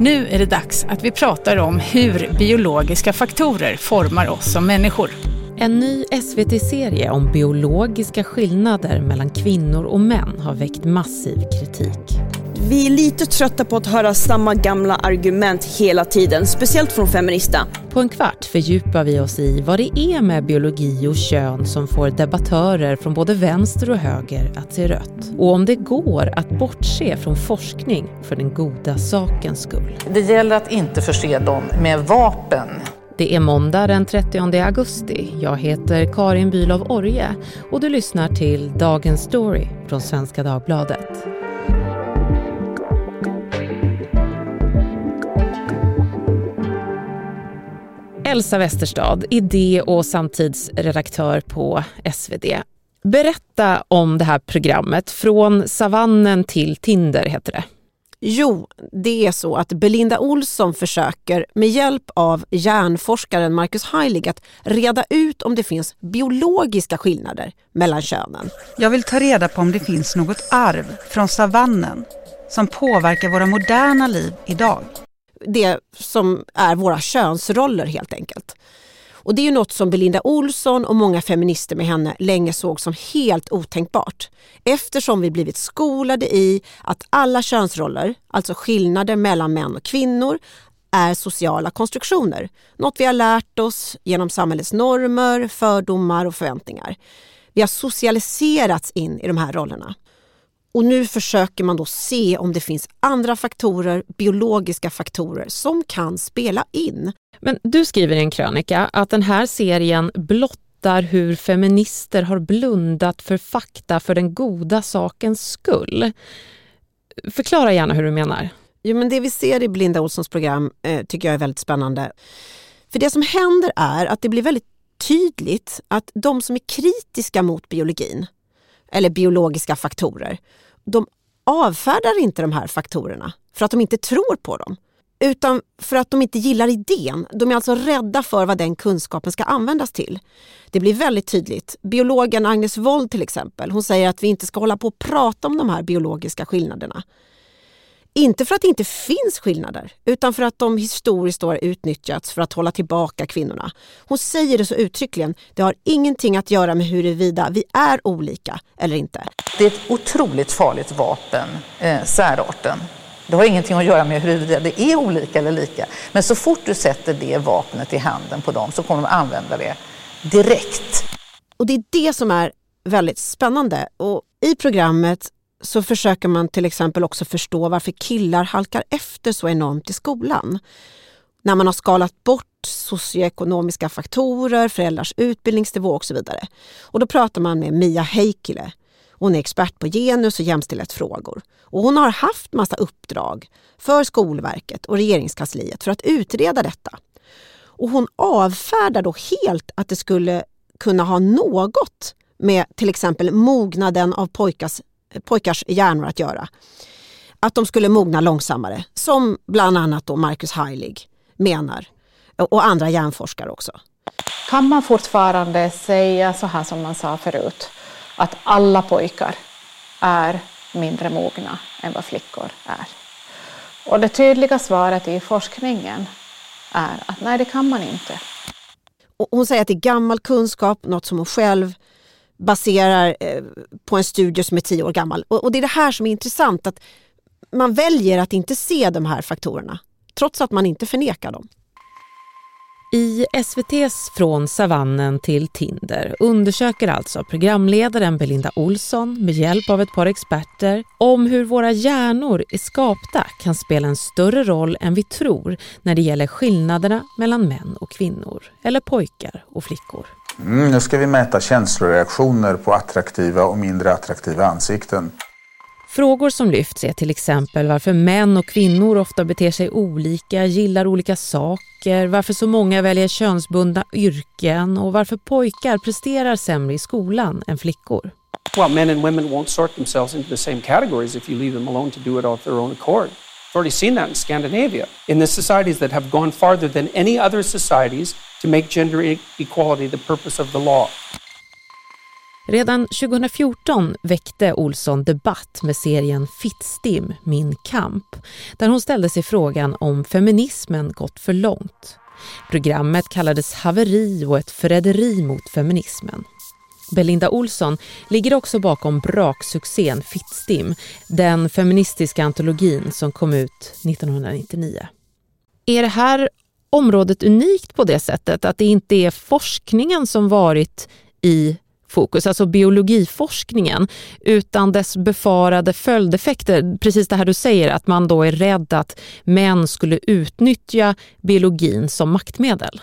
Nu är det dags att vi pratar om hur biologiska faktorer formar oss som människor. En ny SVT-serie om biologiska skillnader mellan kvinnor och män har väckt massiv kritik. Vi är lite trötta på att höra samma gamla argument hela tiden, speciellt från feminister. På en kvart fördjupar vi oss i vad det är med biologi och kön som får debattörer från både vänster och höger att se rött. Och om det går att bortse från forskning för den goda sakens skull. Det gäller att inte förse dem med vapen. Det är måndag den 30 augusti. Jag heter Karin Bülow Orje och du lyssnar till Dagens Story från Svenska Dagbladet. Elsa Westerstad, idé och samtidsredaktör på SvD. Berätta om det här programmet, Från savannen till Tinder heter det. Jo, det är så att Belinda Olsson försöker med hjälp av hjärnforskaren Marcus Heilig att reda ut om det finns biologiska skillnader mellan könen. Jag vill ta reda på om det finns något arv från savannen som påverkar våra moderna liv idag det som är våra könsroller helt enkelt. Och det är ju något som Belinda Olsson och många feminister med henne länge såg som helt otänkbart. Eftersom vi blivit skolade i att alla könsroller, alltså skillnader mellan män och kvinnor, är sociala konstruktioner. Något vi har lärt oss genom samhällets normer, fördomar och förväntningar. Vi har socialiserats in i de här rollerna. Och nu försöker man då se om det finns andra faktorer, biologiska faktorer, som kan spela in. Men du skriver i en krönika att den här serien blottar hur feminister har blundat för fakta för den goda sakens skull. Förklara gärna hur du menar. Jo, men det vi ser i Blinda Olssons program eh, tycker jag är väldigt spännande. För det som händer är att det blir väldigt tydligt att de som är kritiska mot biologin, eller biologiska faktorer, de avfärdar inte de här faktorerna för att de inte tror på dem. Utan för att de inte gillar idén. De är alltså rädda för vad den kunskapen ska användas till. Det blir väldigt tydligt. Biologen Agnes Wold till exempel, hon säger att vi inte ska hålla på och prata om de här biologiska skillnaderna. Inte för att det inte finns skillnader, utan för att de historiskt har utnyttjats för att hålla tillbaka kvinnorna. Hon säger det så uttryckligen, det har ingenting att göra med huruvida vi är olika eller inte. Det är ett otroligt farligt vapen, eh, särarten. Det har ingenting att göra med huruvida det är olika eller lika. Men så fort du sätter det vapnet i handen på dem så kommer de använda det direkt. Och det är det som är väldigt spännande. Och I programmet så försöker man till exempel också förstå varför killar halkar efter så enormt i skolan. När man har skalat bort socioekonomiska faktorer, föräldrars utbildningsnivå och så vidare. Och då pratar man med Mia Heikkilä. Hon är expert på genus och jämställdhetsfrågor. Och hon har haft massa uppdrag för Skolverket och regeringskansliet för att utreda detta. Och hon avfärdar då helt att det skulle kunna ha något med till exempel mognaden av pojkars pojkars hjärnor att göra. Att de skulle mogna långsammare, som bland annat då Marcus Heilig menar och andra hjärnforskare också. Kan man fortfarande säga så här som man sa förut, att alla pojkar är mindre mogna än vad flickor är? Och det tydliga svaret i forskningen är att nej, det kan man inte. hon säger att det är gammal kunskap, något som hon själv baserar eh, på en studie som är tio år gammal. Och, det är det här som är intressant, att man väljer att inte se de här faktorerna, trots att man inte förnekar dem. I SVTs Från savannen till Tinder undersöker alltså programledaren Belinda Olsson med hjälp av ett par experter om hur våra hjärnor är skapta kan spela en större roll än vi tror när det gäller skillnaderna mellan män och kvinnor eller pojkar och flickor. Mm, nu ska vi mäta känsloreaktioner på attraktiva och mindre attraktiva ansikten. Frågor som lyfts är till exempel varför män och kvinnor ofta beter sig olika, gillar olika saker, varför så många väljer könsbundna yrken och varför pojkar presterar sämre i skolan än flickor. Well, men and women won't sort themselves into the same categories if you leave them alone to do it of their own accord. We've already seen that in Scandinavia, in the societies that have gone farther than any other societies to make gender e-, equality the purpose of the law. Redan 2014 väckte Olsson debatt med serien Fittstim, min kamp, där hon ställde sig frågan om feminismen gått för långt. Programmet kallades haveri och ett förräderi mot feminismen. Belinda Olsson ligger också bakom braksuccén Fittstim, den feministiska antologin som kom ut 1999. Är det här området unikt på det sättet att det inte är forskningen som varit i fokus, alltså biologiforskningen, utan dess befarade följdeffekter. Precis det här du säger, att man då är rädd att män skulle utnyttja biologin som maktmedel.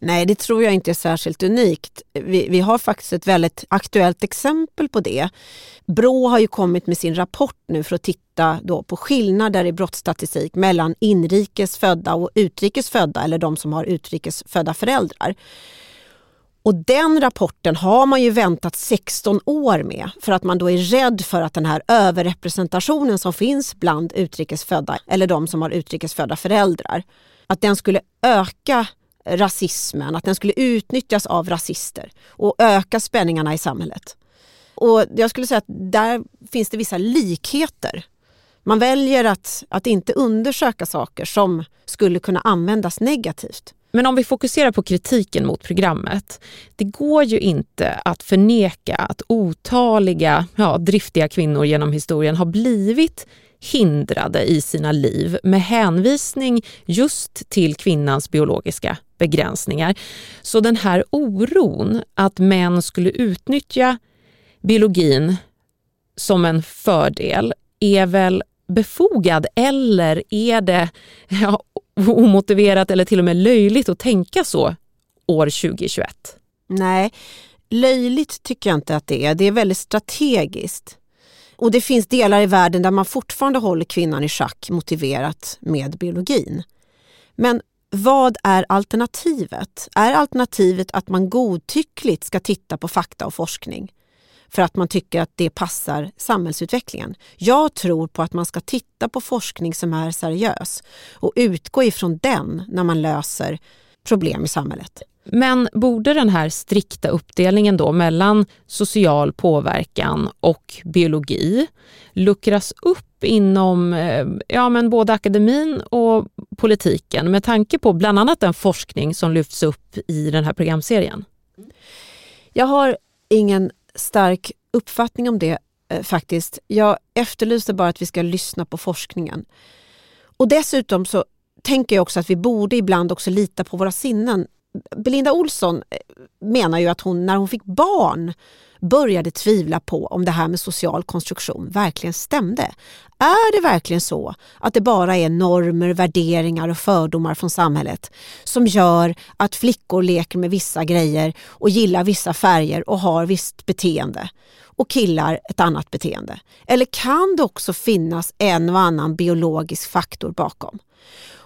Nej, det tror jag inte är särskilt unikt. Vi, vi, har faktiskt ett väldigt aktuellt exempel på det. Brå har ju kommit med sin rapport nu för att titta då på skillnader i brottsstatistik mellan inrikes födda och utrikes födda eller de som har utrikes födda föräldrar. Och den rapporten har man ju väntat 16 år med för att man då är rädd för att den här överrepresentationen som finns bland utrikesfödda eller de som har utrikesfödda föräldrar, att den skulle öka rasismen, att den skulle utnyttjas av rasister och öka spänningarna i samhället. Och jag skulle säga att där finns det vissa likheter. Man väljer att, att inte undersöka saker som skulle kunna användas negativt. Men om vi fokuserar på kritiken mot programmet. Det går ju inte att förneka att otaliga ja, driftiga kvinnor genom historien har blivit hindrade i sina liv med hänvisning just till kvinnans biologiska begränsningar. Så den här oron att män skulle utnyttja biologin som en fördel är väl befogad eller är det ja, omotiverat eller till och med löjligt att tänka så år 2021? Nej, löjligt tycker jag inte att det är. Det är väldigt strategiskt. Och det finns delar i världen där man fortfarande håller kvinnan i schack motiverat med biologin. Men vad är alternativet? Är alternativet att man godtyckligt ska titta på fakta och forskning för att man tycker att det passar samhällsutvecklingen? Jag tror på att man ska titta på forskning som är seriös och utgå ifrån den när man löser problem i samhället. Men borde den här strikta uppdelningen då mellan social påverkan och biologi luckras upp inom eh, ja, men både akademin och politiken med tanke på bland annat den forskning som lyfts upp i den här programserien? Jag har ingen stark uppfattning om det eh, faktiskt. Jag efterlyser bara att vi ska lyssna på forskningen. Och dessutom så tänker jag också att vi borde ibland också lita på våra sinnen Belinda Olsson eh, menar ju att hon när hon fick barn började tvivla på om det här med social konstruktion verkligen stämde. Är det verkligen så att det bara är normer, värderingar och fördomar från samhället som gör att flickor leker med vissa grejer och gillar vissa färger och har visst beteende och killar ett annat beteende? Eller kan det också finnas en och annan biologisk faktor bakom?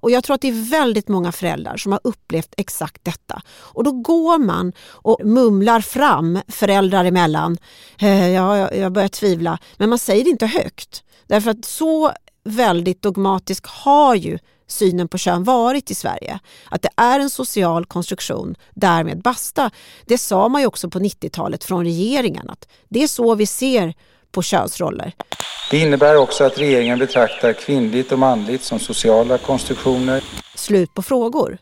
Och jag tror att det är väldigt många föräldrar som har upplevt exakt detta. Och då går man och mumlar fram föräldrar emellan. Eh, ja, jag börjar tvivla. Men man säger det inte högt. Därför att så väldigt dogmatisk har ju synen på kön varit i Sverige. Att det är en social konstruktion, därmed basta. Det sa man ju också på 90-talet från regeringen att det är så vi ser på könsroller. Det innebär också att regeringen betraktar kvinnligt och manligt som sociala konstruktioner. Slut på frågor.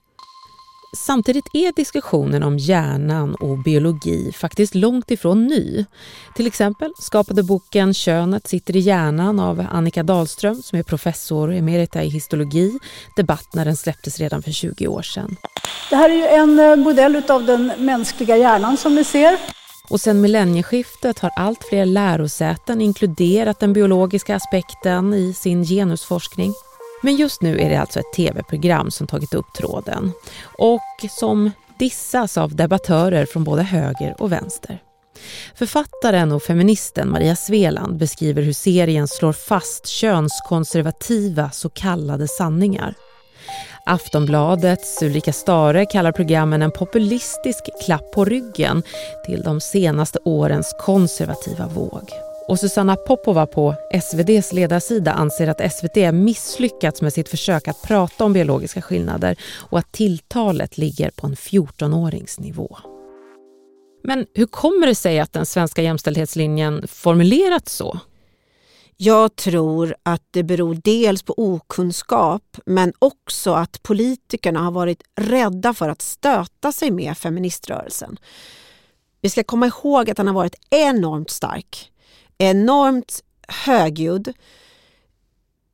Samtidigt är diskussionen om hjärnan och biologi faktiskt långt ifrån ny. Till exempel skapade boken Könet sitter i hjärnan av Annika Dahlström som är professor emerita i histologi debatt när den släpptes redan för 20 år sedan. Det här är ju en eh, modell av den mänskliga hjärnan som ni ser. Och sedan millennieskiftet har allt fler lärosäten inkluderat den biologiska aspekten i sin genusforskning. Men just nu är det alltså ett tv-program som tagit upp tråden och som dissas av debattörer från både höger och vänster. Författaren och feministen Maria Sveland beskriver hur serien slår fast könskonservativa så kallade sanningar. Aftonbladets Ulrika Stare kallar programmen en populistisk klapp på ryggen till de senaste årens konservativa våg. Och Susanna Popova på SVDs ledarsida anser att SVT misslyckats med sitt försök att prata om biologiska skillnader och att tilltalet ligger på en 14-åringsnivå. Men hur kommer det sig att den svenska jämställdhetslinjen formulerats så? Jag tror att det beror dels på okunskap men också att politikerna har varit rädda för att stöta sig med feministrörelsen. Vi ska komma ihåg att den har varit enormt stark, enormt högljudd.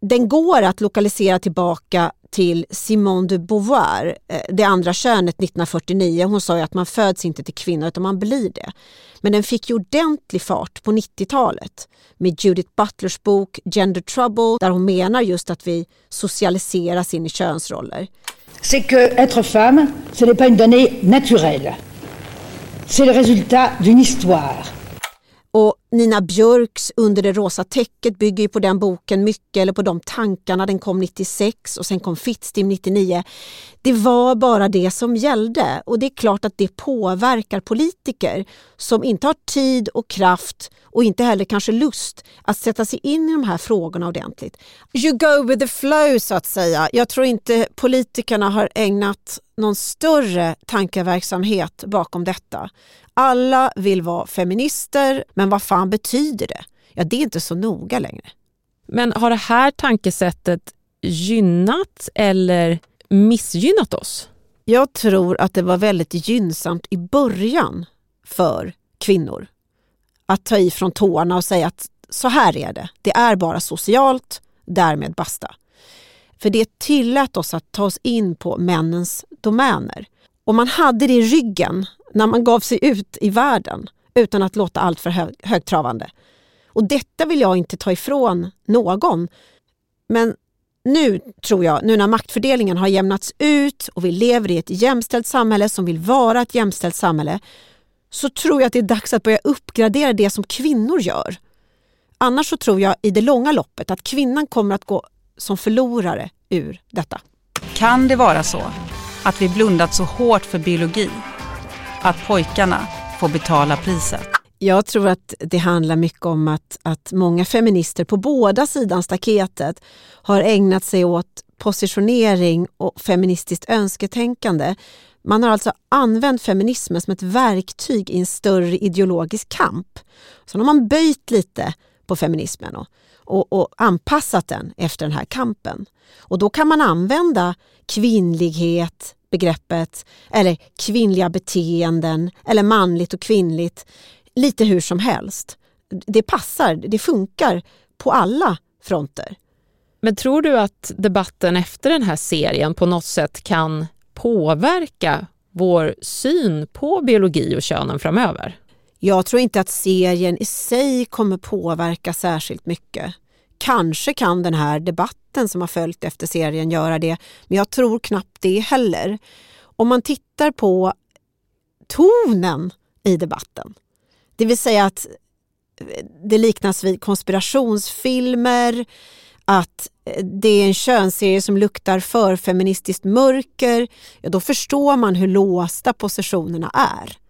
Den går att lokalisera tillbaka till Simone de Beauvoir, eh, det andra könet 1949. Hon sa ju att man föds inte till kvinna utan man blir det. Men den fick ju ordentlig fart på 90-talet med Judith Butlers bok Gender Trouble där hon menar just att vi socialiseras in i könsroller. C'est que être femme, ce n'est pas une donnée naturelle. C'est le résultat d'une histoire. Nina Björks Under det rosa täcket bygger ju på den boken mycket, eller på de tankarna. Den kom 96 och sen kom Fittstim 99. Det var bara det som gällde och det är klart att det påverkar politiker som inte har tid och kraft och inte heller kanske lust att sätta sig in i de här frågorna ordentligt. You go with the flow så att säga. Jag tror inte politikerna har ägnat någon större tankeverksamhet bakom detta. Alla vill vara feminister, men vad fan betyder det? Ja, det är inte så noga längre. Men har det här tankesättet gynnat eller missgynnat oss? Jag tror att det var väldigt gynnsamt i början för kvinnor att ta i från tårna och säga att så här är det. Det är bara socialt, därmed basta. För det tillät oss att ta oss in på männens domäner. Och man hade det i ryggen när man gav sig ut i världen utan att låta allt för hög, högtravande. Och detta vill jag inte ta ifrån någon. Men nu tror jag, nu när maktfördelningen har jämnats ut och vi lever i ett jämställt samhälle som vill vara ett jämställt samhälle, så tror jag att det är dags att börja uppgradera det som kvinnor gör. Annars så tror jag i det långa loppet att kvinnan kommer att gå som förlorare ur detta. Kan det vara så att vi blundat så hårt för biologi att pojkarna får betala priset? Jag tror att det handlar mycket om att, att många feminister på båda sidan staketet har ägnat sig åt positionering och feministiskt önsketänkande. Man har alltså använt feminismen som ett verktyg i en större ideologisk kamp. Sen har man böjt lite på feminismen och, och, och, anpassat den efter den här kampen. Och då kan man använda kvinnlighet, begreppet, eller kvinnliga beteenden, eller manligt och kvinnligt, lite hur som helst. Det passar, det funkar på alla fronter. Men tror du att debatten efter den här serien på något sätt kan påverka vår syn på biologi och könen framöver? Jag tror inte att serien i sig kommer påverka särskilt mycket. Kanske kan den här debatten som har följt efter serien göra det, men jag tror knappt det heller. Om man tittar på tonen i debatten, det vill säga att eh, det liknas vid konspirationsfilmer, att eh, det är en könsserie som luktar för feministiskt mörker, ja, då förstår man hur låsta positionerna är.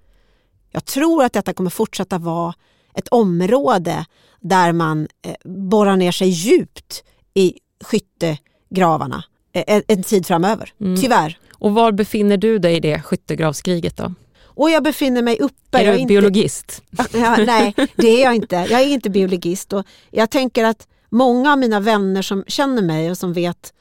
Jag tror att detta kommer fortsätta vara ett område där man eh, borrar ner sig djupt i skyttegravarna eh, en tid framöver, mm. tyvärr. Och var befinner du dig i det skyttegravskriget då? Och jag befinner mig uppe. Är du inte... biologist? Ja, nej, det är jag inte. Jag är inte biologist och jag tänker att många av mina vänner som känner mig och som vet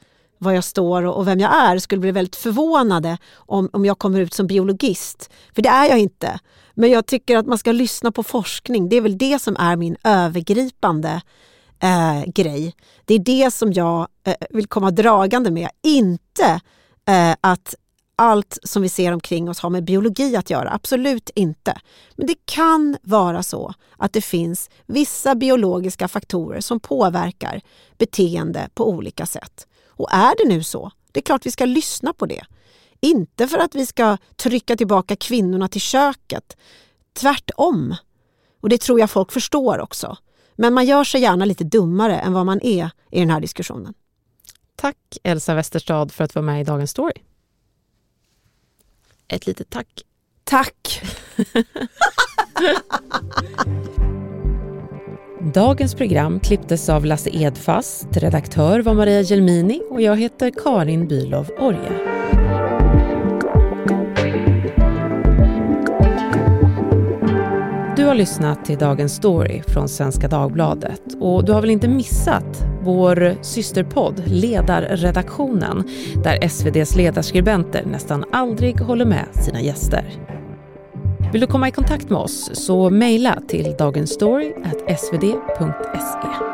var jag står och vem jag är skulle bli väldigt förvånade om, om jag kommer ut som biologist. För det är jag inte. Men jag tycker att man ska lyssna på forskning. Det är väl det som är min övergripande eh, grej. Det är det som jag eh, vill komma dragande med. Inte eh, att allt som vi ser omkring oss har med biologi att göra. Absolut inte. Men det kan vara så att det finns vissa biologiska faktorer som påverkar beteende på olika sätt. Och är det nu så, det är klart vi ska lyssna på det. Inte för att vi ska trycka tillbaka kvinnorna till köket. Tvärtom. Och det tror jag folk förstår också. Men man gör sig gärna lite dummare än vad man är i den här diskussionen. Tack Elsa Westerstad för att vara med i Dagens Story. Ett litet tack. Tack! Dagens program klipptes av Lasse Edfast, redaktör var Maria Gelmini och jag heter Karin Bülow Orje. Du har lyssnat till Dagens Story från Svenska Dagbladet och du har väl inte missat vår systerpodd Ledarredaktionen där SVDs ledarskribenter nästan aldrig håller med sina gäster. Vill du komma i kontakt med oss så mejla till dagensstory.svd.se.